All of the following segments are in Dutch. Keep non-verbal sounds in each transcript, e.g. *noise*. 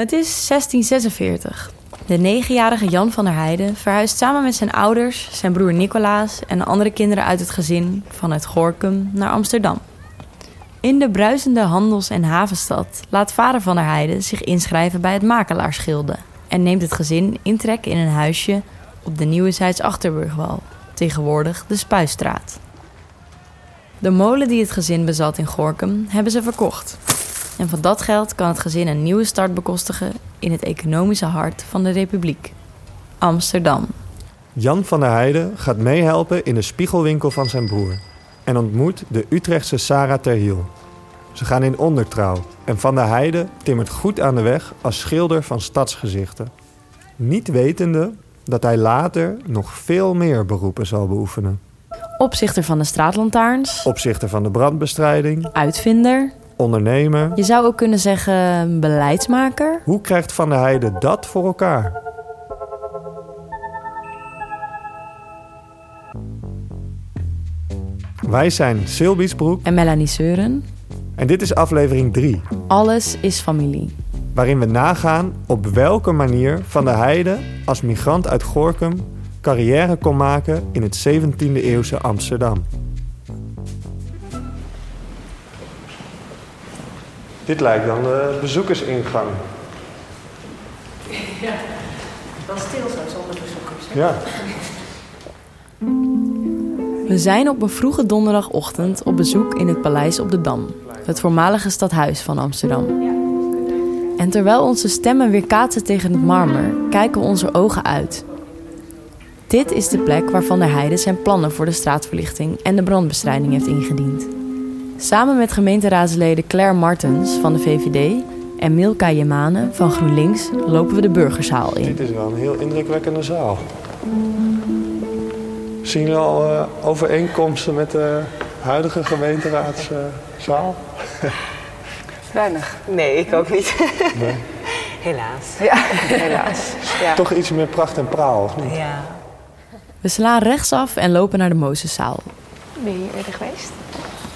Het is 1646. De negenjarige Jan van der Heijden verhuist samen met zijn ouders, zijn broer Nicolaas en andere kinderen uit het gezin vanuit Gorkum naar Amsterdam. In de bruisende handels- en havenstad laat vader van der Heijden zich inschrijven bij het makelaarsgilde en neemt het gezin intrek in een huisje op de Nieuwe Zijds Achterburgwal, tegenwoordig de Spuistraat. De molen die het gezin bezat in Gorkum hebben ze verkocht. En van dat geld kan het gezin een nieuwe start bekostigen in het economische hart van de Republiek. Amsterdam. Jan van der Heijden gaat meehelpen in de spiegelwinkel van zijn broer en ontmoet de Utrechtse Sarah Terhiel. Ze gaan in ondertrouw en Van der Heijden timmert goed aan de weg als schilder van stadsgezichten. Niet wetende dat hij later nog veel meer beroepen zal beoefenen. Opzichter van de straatlantaarns, Opzichter van de brandbestrijding, uitvinder. Ondernemer. Je zou ook kunnen zeggen beleidsmaker. Hoe krijgt Van der Heijden dat voor elkaar? Wij zijn Silbiesbroek En Melanie Seuren. en dit is aflevering 3, Alles is familie. waarin we nagaan op welke manier Van der Heijden als migrant uit Gorkum carrière kon maken in het 17e eeuwse Amsterdam. Dit lijkt dan de bezoekersingang. Wel stil zo, zonder bezoekers. Ja. We zijn op een vroege donderdagochtend op bezoek in het Paleis op de Dam, het voormalige stadhuis van Amsterdam. En terwijl onze stemmen weer kaatsen tegen het marmer, kijken onze ogen uit. Dit is de plek waar Van der Heijden zijn plannen voor de straatverlichting en de brandbestrijding heeft ingediend. Samen met gemeenteraadsleden Claire Martens van de VVD en Milka Jemane van GroenLinks lopen we de burgerzaal in. Dit is wel een heel indrukwekkende zaal. Zien jullie al eh, overeenkomsten met de huidige gemeenteraadszaal? *laughs* Weinig. Nee, ik ook niet. *laughs* Nee. Helaas. Ja, helaas. *laughs* Ja. Toch iets meer pracht en praal, of niet? Ja. We slaan rechtsaf en lopen naar de Mozeszaal. Ben je hier eerder geweest?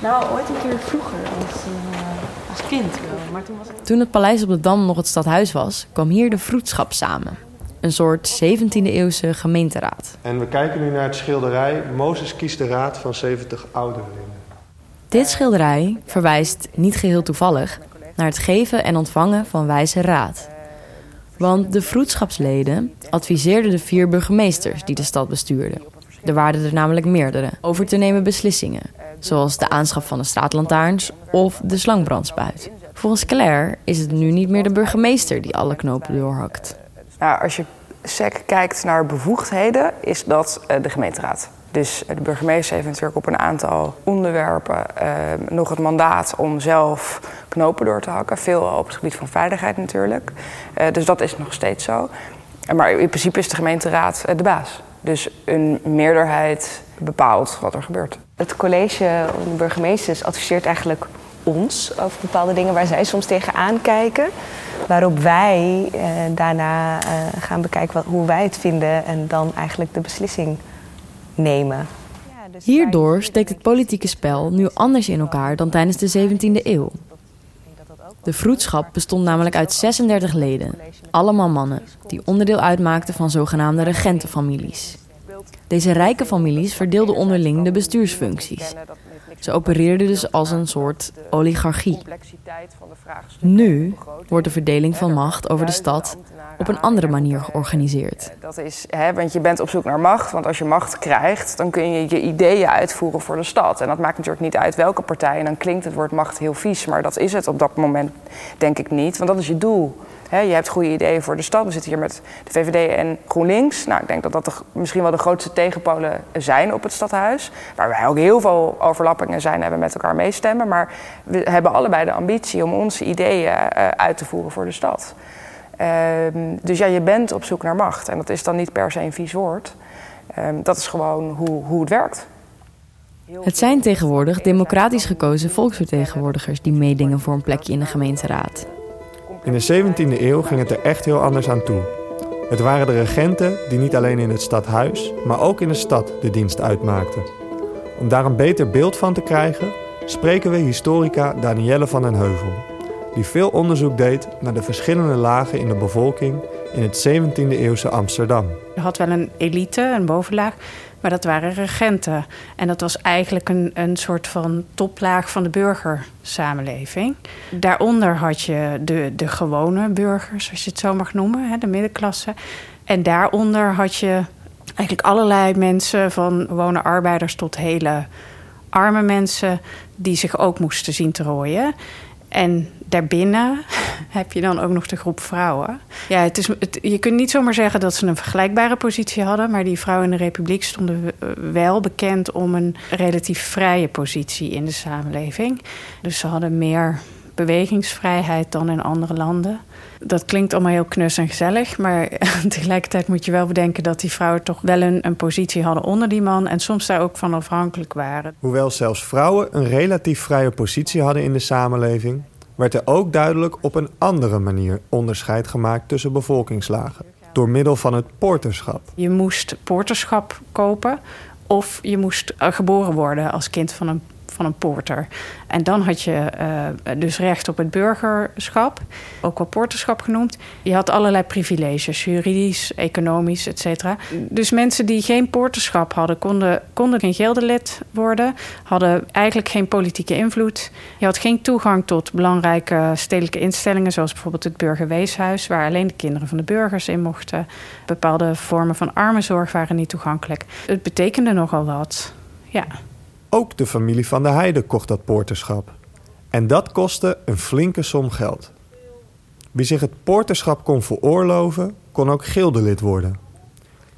Nou, ooit een keer vroeger, als, eh, als kind wel. Maar toen was ik... Toen het paleis op de Dam nog het stadhuis was, kwam hier de vroedschap samen. Een soort 17e-eeuwse gemeenteraad. En we kijken nu naar het schilderij Mozes kiest de raad van 70 ouderlingen. Dit schilderij verwijst, niet geheel toevallig, naar het geven en ontvangen van wijze raad. Want de vroedschapsleden adviseerden de vier burgemeesters die de stad bestuurden. Er waren er namelijk meerdere, over te nemen beslissingen. Zoals de aanschaf van de straatlantaarns of de slangbrandspuit. Volgens Claire is het nu niet meer de burgemeester die alle knopen doorhakt. Nou, als je sec kijkt naar bevoegdheden, is dat eh, de gemeenteraad. Dus eh, de burgemeester heeft natuurlijk op een aantal onderwerpen eh, nog het mandaat om zelf knopen door te hakken. Veel op het gebied van veiligheid natuurlijk. Dus dat is nog steeds zo. Maar in principe is de gemeenteraad de baas. Dus een meerderheid bepaalt wat er gebeurt. Het college of de burgemeesters adviseert eigenlijk ons over bepaalde dingen waar zij soms tegenaan kijken. Waarop wij eh, daarna eh, gaan bekijken wat, hoe wij het vinden en dan eigenlijk de beslissing nemen. Hierdoor steekt het politieke spel nu anders in elkaar dan tijdens de 17e eeuw. De vroedschap bestond namelijk uit 36 leden, allemaal mannen, die onderdeel uitmaakten van zogenaamde regentenfamilies. Deze rijke families verdeelden onderling de bestuursfuncties. Ze opereerden dus als een soort oligarchie. Nu wordt de verdeling van macht over de stad op een andere manier georganiseerd. Dat is, hè, want je bent op zoek naar macht. Want als je macht krijgt, dan kun je je ideeën uitvoeren voor de stad. En dat maakt natuurlijk niet uit welke partij. En dan klinkt het woord macht heel vies. Maar dat is het op dat moment denk ik niet. Want dat is je doel. Je hebt goede ideeën voor de stad. We zitten hier met de VVD en GroenLinks. Nou, ik denk dat dat de, misschien wel de grootste tegenpolen zijn op het stadhuis. Waar wij ook heel veel overlappingen zijn en we met elkaar meestemmen. Maar we hebben allebei de ambitie om onze ideeën eh, uit te voeren voor de stad. Ehm, dus ja, je bent op zoek naar macht. En dat is dan niet per se een vies woord. Ehm, dat is gewoon hoe, hoe het werkt. Het zijn tegenwoordig democratisch gekozen volksvertegenwoordigers die meedingen voor een plekje in de gemeenteraad. In de 17e eeuw ging het er echt heel anders aan toe. Het waren de regenten die niet alleen in het stadhuis, maar ook in de stad de dienst uitmaakten. Om daar een beter beeld van te krijgen, spreken we historica Danielle van den Heuvel. Die veel onderzoek deed naar de verschillende lagen in de bevolking in het 17e-eeuwse Amsterdam. Je had wel een elite, een bovenlaag, maar dat waren regenten. En dat was eigenlijk een, een soort van toplaag van de burgersamenleving. Daaronder had je de, de gewone burgers, als je het zo mag noemen, hè, de middenklasse. En daaronder had je eigenlijk allerlei mensen, van gewone arbeiders tot hele arme mensen, die zich ook moesten zien te rooien. En daarbinnen *laughs* heb je dan ook nog de groep vrouwen. Ja, het is, je kunt niet zomaar zeggen dat ze een vergelijkbare positie hadden, maar die vrouwen in de Republiek stonden wel bekend om een relatief vrije positie in de samenleving. Dus ze hadden meer bewegingsvrijheid dan in andere landen. Dat klinkt allemaal heel knus en gezellig, maar *laughs* tegelijkertijd moet je wel bedenken dat die vrouwen toch wel een, een positie hadden onder die man en soms daar ook van afhankelijk waren. Hoewel zelfs vrouwen een relatief vrije positie hadden in de samenleving, werd er ook duidelijk op een andere manier onderscheid gemaakt tussen bevolkingslagen. Door middel van het poorterschap. Je moest poorterschap kopen of je moest eh, geboren worden als kind van een van een poorter. En dan had je uh, dus recht op het burgerschap, ook wel poorterschap genoemd. Je had allerlei privileges, juridisch, economisch, et cetera. Dus mensen die geen poorterschap hadden, konden, konden geen geldelid worden, hadden eigenlijk geen politieke invloed. Je had geen toegang tot belangrijke stedelijke instellingen, zoals bijvoorbeeld het burgerweeshuis, waar alleen de kinderen van de burgers in mochten. Bepaalde vormen van armenzorg waren niet toegankelijk. Het betekende nogal wat. Ja. Ook de familie van de Heide kocht dat poorterschap. En dat kostte een flinke som geld. Wie zich het poorterschap kon veroorloven, kon ook gildelid worden.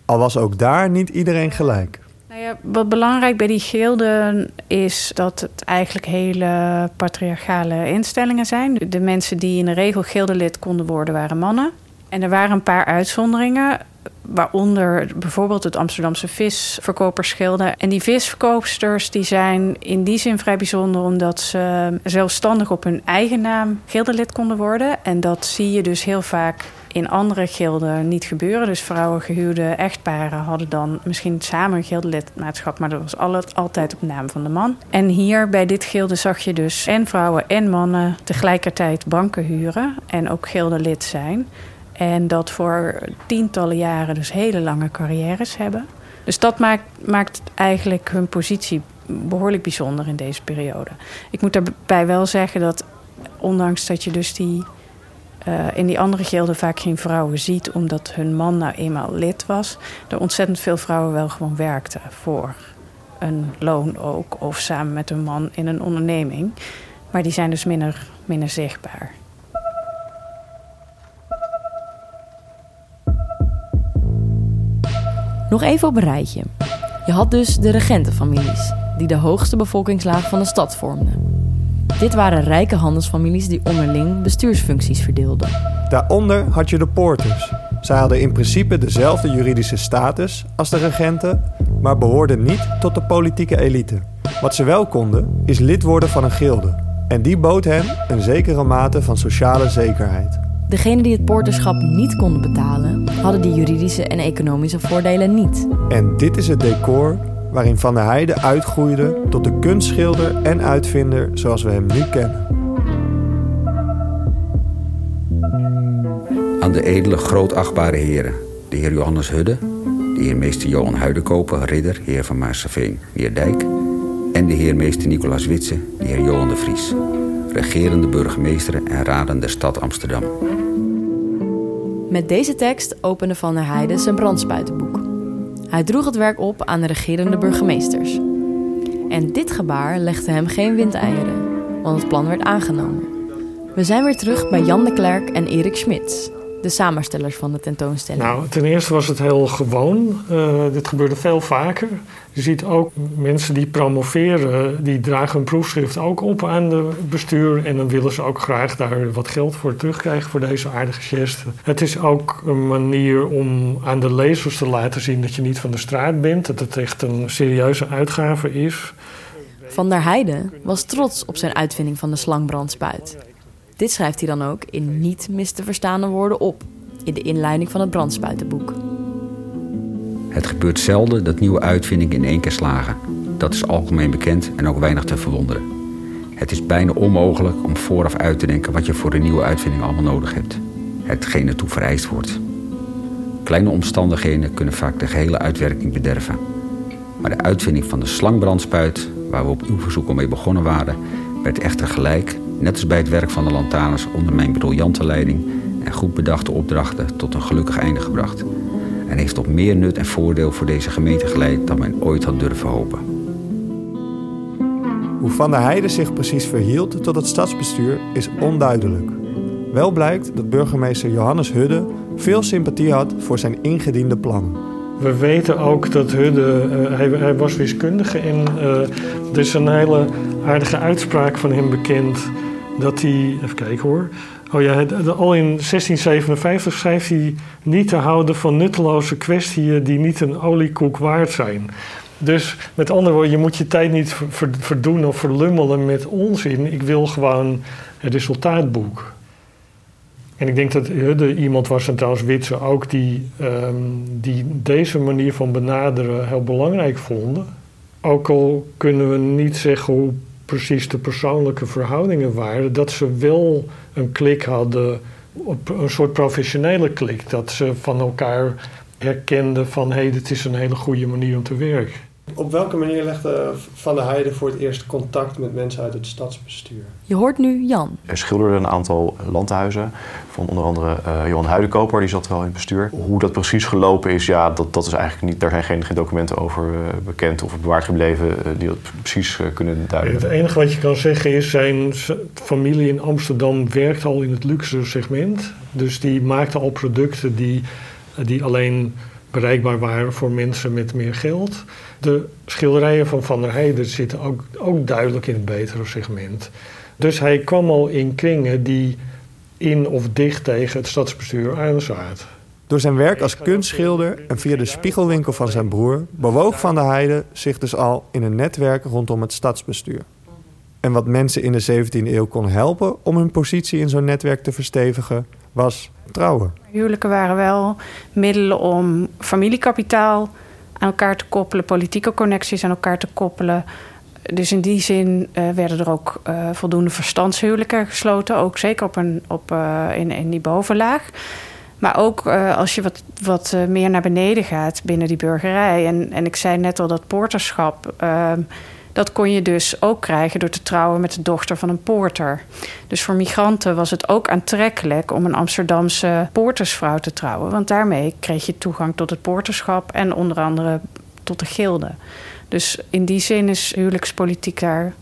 Al was ook daar niet iedereen gelijk. Nou ja, wat belangrijk bij die gilden is dat het eigenlijk hele patriarchale instellingen zijn. De mensen die in de regel gildelid konden worden, waren mannen. En er waren een paar uitzonderingen waaronder bijvoorbeeld het Amsterdamse visverkopersgilde. En die visverkoopsters die zijn in die zin vrij bijzonder... omdat ze zelfstandig op hun eigen naam gildelid konden worden. En dat zie je dus heel vaak in andere gilden niet gebeuren. Dus vrouwen gehuwde echtparen hadden dan misschien samen een gildelidmaatschap... maar dat was altijd op naam van de man. En hier bij dit gilde zag je dus en vrouwen en mannen... tegelijkertijd banken huren en ook gildelid zijn... En dat voor tientallen jaren dus hele lange carrières hebben. Dus dat maakt, maakt eigenlijk hun positie behoorlijk bijzonder in deze periode. Ik moet daarbij wel zeggen dat ondanks dat je dus die uh, in die andere gilden vaak geen vrouwen ziet, omdat hun man nou eenmaal lid was, er ontzettend veel vrouwen wel gewoon werkten voor een loon ook, of samen met hun man in een onderneming. Maar die zijn dus minder, minder zichtbaar. Nog even op een rijtje. Je had dus de regentenfamilies, die de hoogste bevolkingslaag van de stad vormden. Dit waren rijke handelsfamilies die onderling bestuursfuncties verdeelden. Daaronder had je de poorters. Zij hadden in principe dezelfde juridische status als de regenten, maar behoorden niet tot de politieke elite. Wat ze wel konden, is lid worden van een gilde. En die bood hen een zekere mate van sociale zekerheid. Degenen die het poorterschap niet konden betalen, hadden die juridische en economische voordelen niet. En dit is het decor waarin Van der Heijden uitgroeide tot de kunstschilder en uitvinder zoals we hem nu kennen. Aan de edele grootachtbare heren, de heer Johannes Hudde, de heer meester Johan Huidenkoper, ridder, heer van Maarseveen, Dijk, en de heer meester Nicolaas Witse, de heer Johan de Vries, regerende burgemeester en raden der stad Amsterdam. Met deze tekst opende Van der Heijden zijn brandspuitenboek. Hij droeg het werk op aan de regerende burgemeesters. En dit gebaar legde hem geen windeieren, want het plan werd aangenomen. We zijn weer terug bij Jan de Klerk en Erik Schmid, de samenstellers van de tentoonstelling? Nou, ten eerste was het heel gewoon. Uh, dit gebeurde veel vaker. Je ziet ook mensen die promoveren, die dragen een proefschrift ook op aan de bestuur. En dan willen ze ook graag daar wat geld voor terugkrijgen voor deze aardige geste. Het is ook een manier om aan de lezers te laten zien dat je niet van de straat bent. Dat het echt een serieuze uitgave is. Van der Heijden was trots op zijn uitvinding van de slangbrandspuit. Dit schrijft hij dan ook in niet mis te verstaande woorden op, in de inleiding van het brandspuitenboek. Het gebeurt zelden dat nieuwe uitvindingen in één keer slagen. Dat is algemeen bekend en ook weinig te verwonderen. Het is bijna onmogelijk om vooraf uit te denken wat je voor een nieuwe uitvinding allemaal nodig hebt. Hetgeen ertoe vereist wordt. Kleine omstandigheden kunnen vaak de gehele uitwerking bederven. Maar de uitvinding van de slangbrandspuit, waar we op uw verzoek al mee begonnen waren, werd echter gelijk, net als bij het werk van de lantaarns onder mijn briljante leiding en goed bedachte opdrachten, tot een gelukkig einde gebracht. En heeft tot meer nut en voordeel voor deze gemeente geleid dan men ooit had durven hopen. Hoe Van der Heijden zich precies verhield tot het stadsbestuur is onduidelijk. Wel blijkt dat burgemeester Johannes Hudde veel sympathie had voor zijn ingediende plannen. We weten ook dat Hudde, uh, hij, hij, was wiskundige en uh, er is een hele aardige uitspraak van hem bekend. Dat hij, even kijken hoor. Oh ja, al in 1657 schrijft hij niet te houden van nutteloze kwestieën die niet een oliekoek waard zijn. Dus met andere woorden, je moet je tijd niet verdoen of verlummelen met onzin. Ik wil gewoon het resultaatboek. En ik denk dat de, iemand was, en trouwens Witse ook, die, um, die deze manier van benaderen heel belangrijk vonden. Ook al kunnen we niet zeggen hoe precies de persoonlijke verhoudingen waren, dat ze wel een klik hadden, een soort professionele klik. Dat ze van elkaar herkenden van hé, hey, dit is een hele goede manier om te werken. Op welke manier legde Van der Heijden voor het eerst contact met mensen uit het stadsbestuur? Je hoort nu Jan. Er schilderde een aantal landhuizen van onder andere uh, Johan Huidenkoper, die zat wel in het bestuur. Hoe dat precies gelopen is, ja, dat, dat is eigenlijk niet, daar zijn geen, geen documenten over uh, bekend of bewaard gebleven uh, die dat precies kunnen duiden. Het enige wat je kan zeggen is, zijn familie in Amsterdam werkt al in het luxe segment. Dus die maakte al producten die, die alleen bereikbaar waren voor mensen met meer geld. De schilderijen van Van der Heijden zitten ook, ook duidelijk in het betere segment. Dus hij kwam al in kringen die in of dicht tegen het stadsbestuur aanzaten. Door zijn werk als kunstschilder en via de spiegelwinkel van zijn broer bewoog Van der Heijden zich dus al in een netwerk rondom het stadsbestuur. En wat mensen in de 17e eeuw kon helpen om hun positie in zo'n netwerk te verstevigen, was trouwen. Huwelijken waren wel middelen om familiekapitaal aan elkaar te koppelen, politieke connecties aan elkaar te koppelen. Dus in die zin uh, werden er ook uh, voldoende verstandshuwelijken gesloten, ook zeker op een, op, uh, in, in die bovenlaag. Maar ook als je wat, wat meer naar beneden gaat binnen die burgerij. En, en ik zei net al dat poorterschap ehm, dat kon je dus ook krijgen door te trouwen met de dochter van een poorter. Dus voor migranten was het ook aantrekkelijk om een Amsterdamse poortersvrouw te trouwen. Want daarmee kreeg je toegang tot het poorterschap en onder andere tot de gilde. Dus in die zin is huwelijkspolitiek daar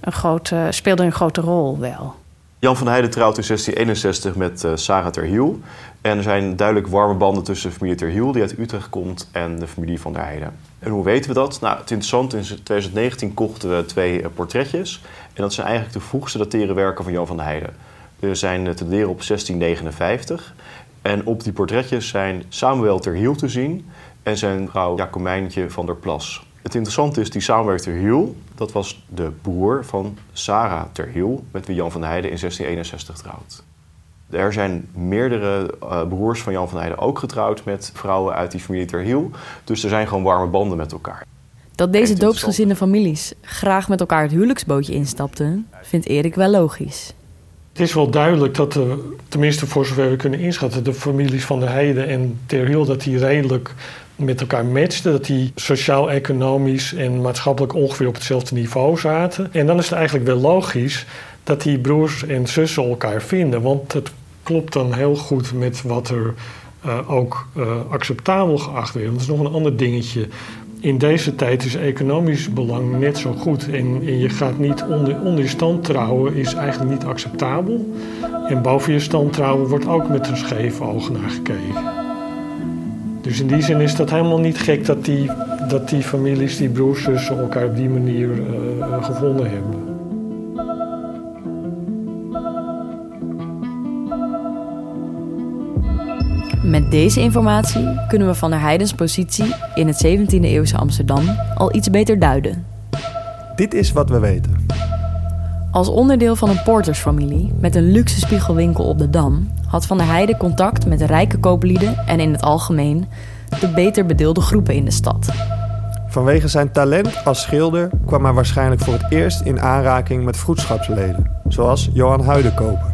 een grote, speelde een grote rol wel. Jan van Heijden trouwt in 1661 met uh, Sarah Terhiel. En er zijn duidelijk warme banden tussen de familie Terhiel, die uit Utrecht komt, en de familie van der Heijden. En hoe weten we dat? Nou, het interessante, in 2019 kochten we twee eh, portretjes. En dat zijn eigenlijk de vroegste dateren werken van Jan van der Heijden. We zijn te dateren op 1659. En op die portretjes zijn Samuel Terhiel te zien en zijn vrouw Jacomijntje van der Plas. Het interessante is, die Samuel Terhiel, dat was de broer van Sarah Terhiel, met wie Jan van der Heijden in 1661 trouwt. Er zijn meerdere uh, broers van Jan van Heijden ook getrouwd met vrouwen uit die familie Terhiel. Dus er zijn gewoon warme banden met elkaar. Dat deze doopsgezinde families graag met elkaar het huwelijksbootje instapten, vindt Erik wel logisch. Het is wel duidelijk dat, de, tenminste voor zover we kunnen inschatten, de families van der Heijden en Terhiel, dat die redelijk met elkaar matchten. Dat die sociaal-economisch en maatschappelijk ongeveer op hetzelfde niveau zaten. En dan is het eigenlijk wel logisch dat die broers en zussen elkaar vinden. Want het klopt dan heel goed met wat er uh, ook uh, acceptabel geacht werd. Dat is nog een ander dingetje. In deze tijd is economisch belang net zo goed. En, je gaat niet onder, je stand trouwen, is eigenlijk niet acceptabel. En boven je stand trouwen wordt ook met een scheef oog naar gekeken. Dus in die zin is dat helemaal niet gek dat die, dat die families, die broers, zussen elkaar op die manier uh, gevonden hebben. Met deze informatie kunnen we van der Heidens positie in het 17e eeuwse Amsterdam al iets beter duiden. Dit is wat we weten. Als onderdeel van een portersfamilie met een luxe spiegelwinkel op de Dam had Van der Heijden contact met rijke kooplieden en in het algemeen de beter bedeelde groepen in de stad. Vanwege zijn talent als schilder kwam hij waarschijnlijk voor het eerst in aanraking met vroedschapsleden, zoals Johan Huidenkoper.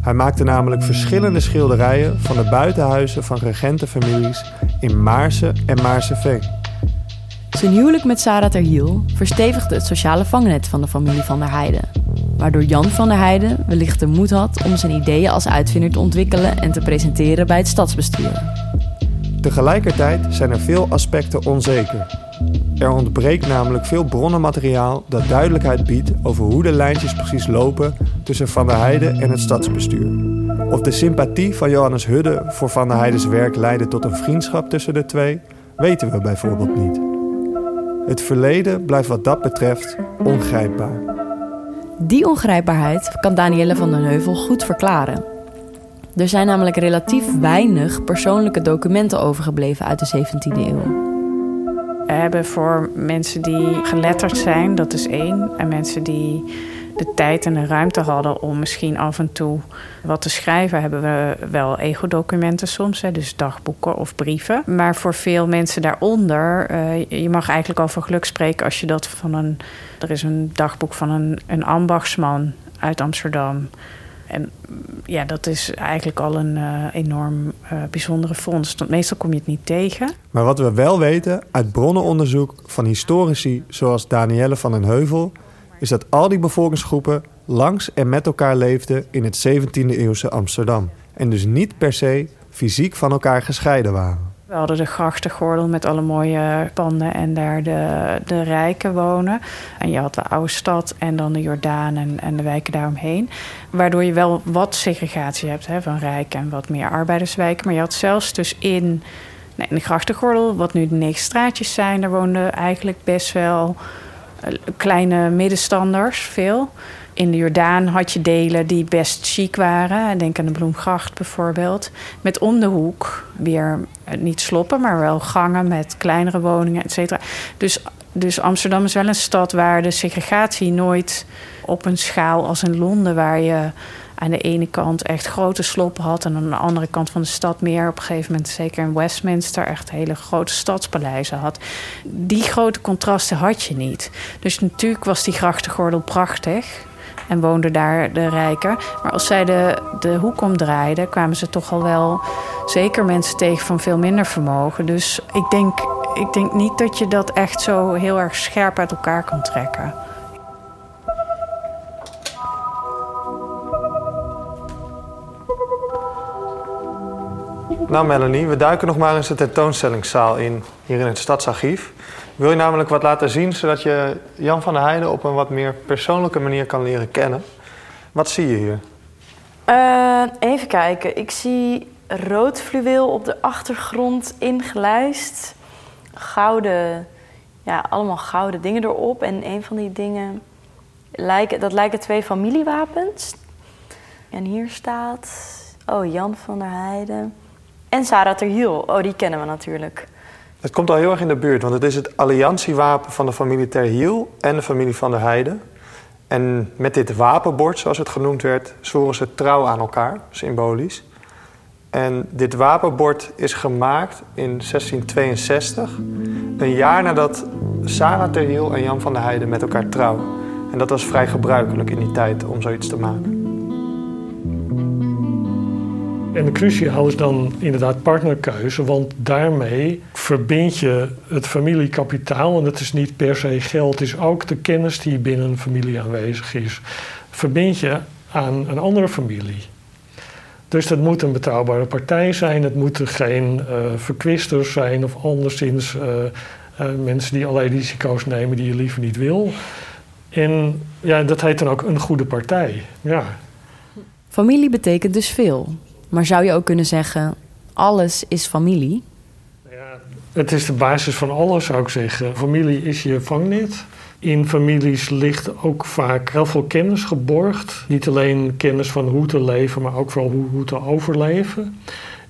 Hij maakte namelijk verschillende schilderijen van de buitenhuizen van regentenfamilies in Maarsen en Maarseveen. Zijn huwelijk met Sarah Terhiel verstevigde het sociale vangnet van de familie van der Heijden. Waardoor Jan van der Heijden wellicht de moed had om zijn ideeën als uitvinder te ontwikkelen en te presenteren bij het stadsbestuur. Tegelijkertijd zijn er veel aspecten onzeker. Er ontbreekt namelijk veel bronnenmateriaal dat duidelijkheid biedt over hoe de lijntjes precies lopen tussen Van der Heijden en het stadsbestuur. Of de sympathie van Johannes Hudde voor Van der Heijden's werk leidde tot een vriendschap tussen de twee, weten we bijvoorbeeld niet. Het verleden blijft wat dat betreft ongrijpbaar. Die ongrijpbaarheid kan Danielle van den Heuvel goed verklaren. Er zijn namelijk relatief weinig persoonlijke documenten overgebleven uit de 17e eeuw. Hebben voor mensen die geletterd zijn, dat is één. En mensen die de tijd en de ruimte hadden om misschien af en toe wat te schrijven, hebben we wel ego-documenten soms, hè, dus dagboeken of brieven. Maar voor veel mensen daaronder, uh, je mag eigenlijk over geluk spreken als je dat van een. Er is een dagboek van een, een ambachtsman uit Amsterdam. En ja, dat is eigenlijk al een uh, enorm uh, bijzondere fonds. Want meestal kom je het niet tegen. Maar wat we wel weten uit bronnenonderzoek van historici zoals Danielle van den Heuvel, is dat al die bevolkingsgroepen langs en met elkaar leefden in het 17e eeuwse Amsterdam. En dus niet per se fysiek van elkaar gescheiden waren. We hadden de grachtengordel met alle mooie panden en daar de, de rijken wonen. En je had de oude stad en dan de Jordaan en, en de wijken daaromheen. Waardoor je wel wat segregatie hebt hè, van rijken en wat meer arbeiderswijken. Maar je had zelfs dus in, nee, in de grachtengordel, wat nu de negen straatjes zijn... daar woonden eigenlijk best wel eh, kleine middenstanders, veel in de Jordaan had je delen die best chic waren. Denk aan de Bloemgracht bijvoorbeeld. Met om de hoek weer eh, niet sloppen, maar wel gangen met kleinere woningen, et cetera. Dus, dus Amsterdam is wel een stad waar de segregatie nooit op een schaal als in Londen, waar je aan de ene kant echt grote sloppen had en aan de andere kant van de stad meer op een gegeven moment, zeker in Westminster, echt hele grote stadspaleizen had. Die grote contrasten had je niet. Dus natuurlijk was die grachtengordel prachtig en woonden daar de rijken. Maar als zij de, de hoek omdraaiden, kwamen ze toch al wel zeker mensen tegen van veel minder vermogen. Dus ik denk, ik denk niet dat je dat echt zo heel erg scherp uit elkaar kan trekken. Nou Melanie, we duiken nog maar eens de tentoonstellingszaal in, hier in het Stadsarchief. Wil je namelijk wat laten zien, zodat je Jan van der Heijden op een wat meer persoonlijke manier kan leren kennen? Wat zie je hier? Uh, even kijken. Ik zie rood fluweel op de achtergrond ingelijst. Gouden, ja, allemaal gouden dingen erop. En een van die dingen, lijken, dat lijken twee familiewapens. En hier staat, oh, Jan van der Heijden. En Sarah Terhiel, oh, die kennen we natuurlijk. Het komt al heel erg in de buurt, want het is het alliantiewapen van de familie Terhiel en de familie van der Heijden. En met dit wapenbord, zoals het genoemd werd, zwoeren ze trouw aan elkaar, symbolisch. En dit wapenbord is gemaakt in 1662, een jaar nadat Sarah Terhiel en Jan van der Heijden met elkaar trouwden. En dat was vrij gebruikelijk in die tijd om zoiets te maken. En cruciaal is dan inderdaad partnerkeuze, want daarmee verbind je het familiekapitaal. En dat is niet per se geld, het is ook de kennis die binnen een familie aanwezig is. Verbind je aan een andere familie. Dus dat moet een betrouwbare partij zijn, het moeten geen uh, verkwisters zijn of anderszins uh, uh, mensen die allerlei risico's nemen die je liever niet wil. En ja, dat heet dan ook een goede partij. Ja. Familie betekent dus veel. Maar zou je ook kunnen zeggen, alles is familie? Ja, het is de basis van alles, zou ik zeggen. Familie is je vangnet. In families ligt ook vaak heel veel kennis geborgd. Niet alleen kennis van hoe te leven, maar ook vooral hoe, hoe te overleven.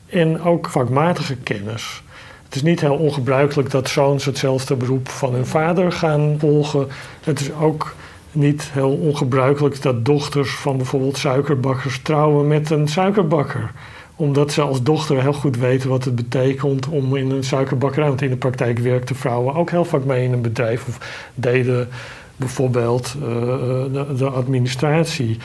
En ook vakmatige kennis. Het is niet heel ongebruikelijk dat zoons hetzelfde beroep van hun vader gaan volgen. Het is ook niet heel ongebruikelijk dat dochters van bijvoorbeeld suikerbakkers trouwen met een suikerbakker. omdat ze als dochter heel goed weten wat het betekent om in een suikerbakkerij. Want in de praktijk werkten vrouwen ook heel vaak mee in een bedrijf. Of deden bijvoorbeeld uh, de, de, administratie.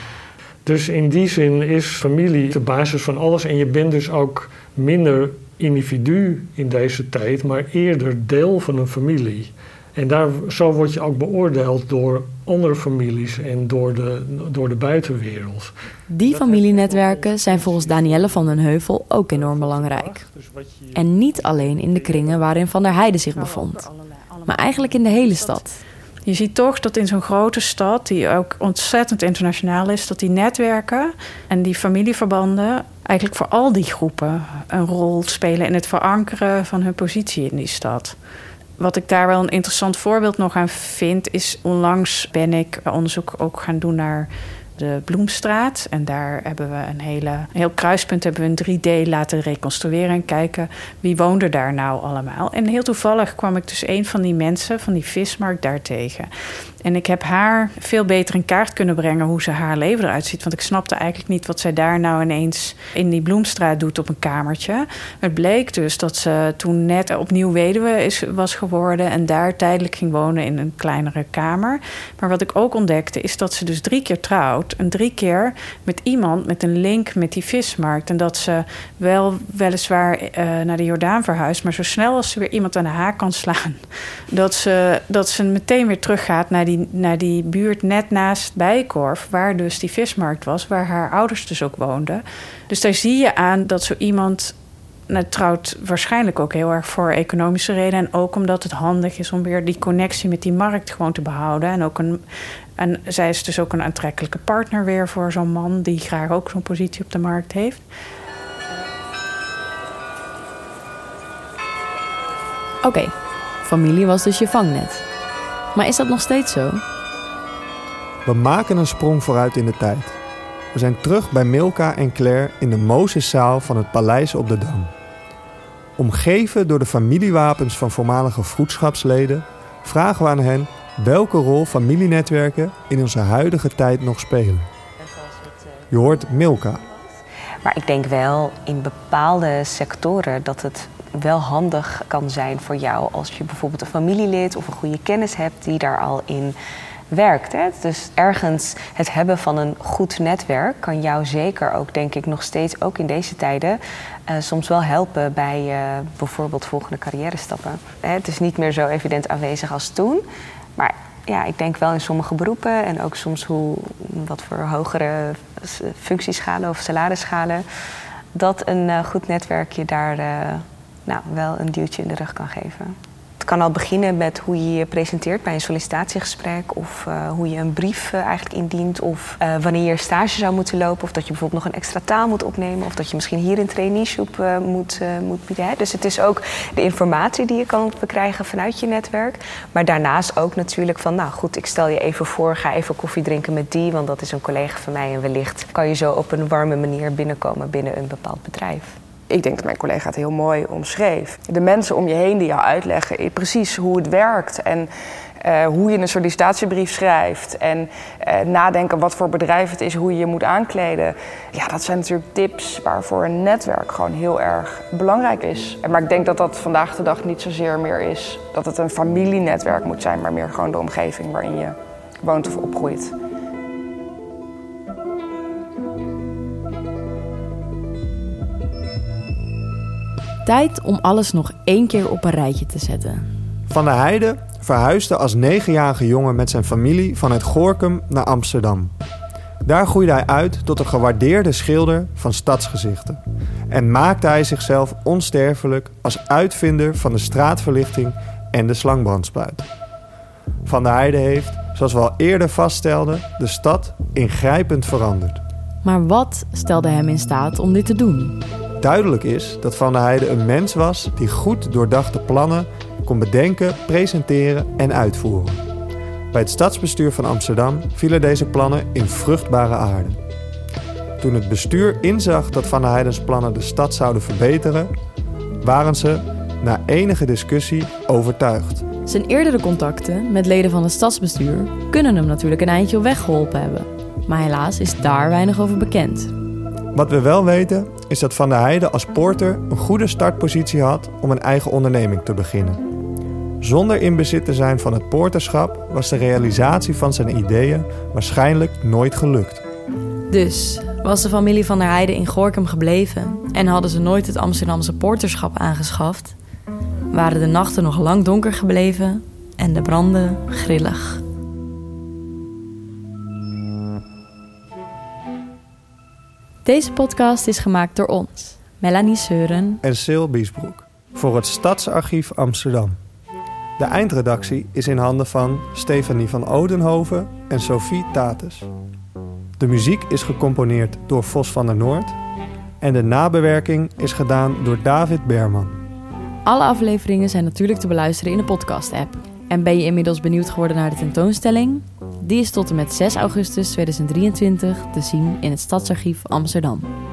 Dus in die zin is familie de basis van alles. En je bent dus ook minder individu in deze tijd, maar eerder deel van een familie. En daar, zo word je ook beoordeeld door andere families en door de, door de buitenwereld. Die familienetwerken zijn volgens Danielle van den Heuvel ook enorm belangrijk. En niet alleen in de kringen waarin Van der Heijden zich bevond, maar eigenlijk in de hele stad. Je ziet toch dat in zo'n grote stad, die ook ontzettend internationaal is, dat die netwerken en die familieverbanden eigenlijk voor al die groepen een rol spelen in het verankeren van hun positie in die stad. Wat ik daar wel een interessant voorbeeld nog aan vind, is onlangs ben ik onderzoek ook gaan doen naar de Bloemstraat. En daar hebben we een hele heel kruispunt hebben we een 3D laten reconstrueren en kijken wie woonde daar nou allemaal. En heel toevallig kwam ik dus een van die mensen van die vismarkt daar tegen. En ik heb haar veel beter in kaart kunnen brengen hoe ze haar leven eruit ziet. Want ik snapte eigenlijk niet wat zij daar nou ineens in die Bloemstraat doet op een kamertje. Het bleek dus dat ze toen net opnieuw weduwe is, was geworden en daar tijdelijk ging wonen in een kleinere kamer. Maar wat ik ook ontdekte is dat ze dus drie keer trouwt. En drie keer met iemand met een link met die vismarkt. En dat ze wel weliswaar uh, naar de Jordaan verhuist. Maar zo snel als ze weer iemand aan de haak kan slaan. *laughs* Dat ze, dat ze meteen weer teruggaat naar die naar die buurt net naast Bijkorf, waar dus die vismarkt was, waar haar ouders dus ook woonden. Dus daar zie je aan dat zo iemand nou, trouwt waarschijnlijk ook heel erg voor economische redenen. En ook omdat het handig is om weer die connectie met die markt gewoon te behouden. En, ook een, en zij is dus ook een aantrekkelijke partner weer voor zo'n man die graag ook zo'n positie op de markt heeft. Oké, familie was dus je vangnet. Maar is dat nog steeds zo? We maken een sprong vooruit in de tijd. We zijn terug bij Milka en Claire in de Mozeszaal van het Paleis op de Dam. Omgeven door de familiewapens van voormalige vroedschapsleden, vragen we aan hen welke rol familienetwerken in onze huidige tijd nog spelen. Je hoort Milka. Maar ik denk wel in bepaalde sectoren dat het wel handig kan zijn voor jou als je bijvoorbeeld een familielid of een goede kennis hebt die daar al in werkt. Hè? Dus ergens het hebben van een goed netwerk kan jou zeker ook, denk ik, nog steeds, ook in deze tijden, uh, soms wel helpen bij uh, bijvoorbeeld volgende carrière stappen. Het is niet meer zo evident aanwezig als toen. Maar ja, ik denk wel in sommige beroepen en ook soms hoe, wat voor hogere functieschalen of salarisschalen, dat een uh, goed netwerk je daar nou, wel een duwtje in de rug kan geven. Het kan al beginnen met hoe je je presenteert bij een sollicitatiegesprek of uh, hoe je een brief uh, eigenlijk indient of uh, wanneer je stage zou moeten lopen of dat je bijvoorbeeld nog een extra taal moet opnemen of dat je misschien hier een traineeship moet, moet bieden. Hè. Dus het is ook de informatie die je kan bekrijgen vanuit je netwerk, maar daarnaast ook natuurlijk van nou goed, ik stel je even voor, ga even koffie drinken met die, want dat is een collega van mij en wellicht kan je zo op een warme manier binnenkomen binnen een bepaald bedrijf ik denk dat mijn collega het heel mooi omschreef. De mensen om je heen die jou uitleggen precies hoe het werkt en uh, hoe je een sollicitatiebrief schrijft en uh, nadenken wat voor bedrijf het is, hoe je je moet aankleden. Ja, dat zijn natuurlijk tips waarvoor een netwerk gewoon heel erg belangrijk is. Maar ik denk dat dat vandaag de dag niet zozeer meer is dat het een familienetwerk moet zijn, maar meer gewoon de omgeving waarin je woont of opgroeit. Tijd om alles nog één keer op een rijtje te zetten. Van der Heijden verhuisde als negenjarige jongen met zijn familie van het Gorkum naar Amsterdam. Daar groeide hij uit tot een gewaardeerde schilder van stadsgezichten. En maakte hij zichzelf onsterfelijk als uitvinder van de straatverlichting en de slangbrandspuit. Van der Heijden heeft, zoals we al eerder vaststelden, de stad ingrijpend veranderd. Maar wat stelde hem in staat om dit te doen? Duidelijk is dat Van der Heijden een mens was die goed doordachte plannen kon bedenken, presenteren en uitvoeren. Bij het stadsbestuur van Amsterdam vielen deze plannen in vruchtbare aarde. Toen het bestuur inzag dat Van der Heijden's plannen de stad zouden verbeteren, waren ze na enige discussie overtuigd. Zijn eerdere contacten met leden van het stadsbestuur kunnen hem natuurlijk een eindje op weg geholpen hebben. Maar helaas is daar weinig over bekend. Wat we wel weten is dat Van der Heijden als poorter een goede startpositie had om een eigen onderneming te beginnen. Zonder in bezit te zijn van het poorterschap was de realisatie van zijn ideeën waarschijnlijk nooit gelukt. Dus was de familie van der Heijden in Gorkum gebleven en hadden ze nooit het Amsterdamse poorterschap aangeschaft, waren de nachten nog lang donker gebleven en de branden grillig. Deze podcast is gemaakt door ons, Melanie Seuren en Sil Biesbroek, voor het Stadsarchief Amsterdam. De eindredactie is in handen van Stefanie van Odenhoven en Sophie Tatus. De muziek is gecomponeerd door Vos van der Noord en de nabewerking is gedaan door David Berman. Alle afleveringen zijn natuurlijk te beluisteren in de podcast-app. En ben je inmiddels benieuwd geworden naar de tentoonstelling? Die is tot en met 6 augustus 2023 te zien in het Stadsarchief Amsterdam.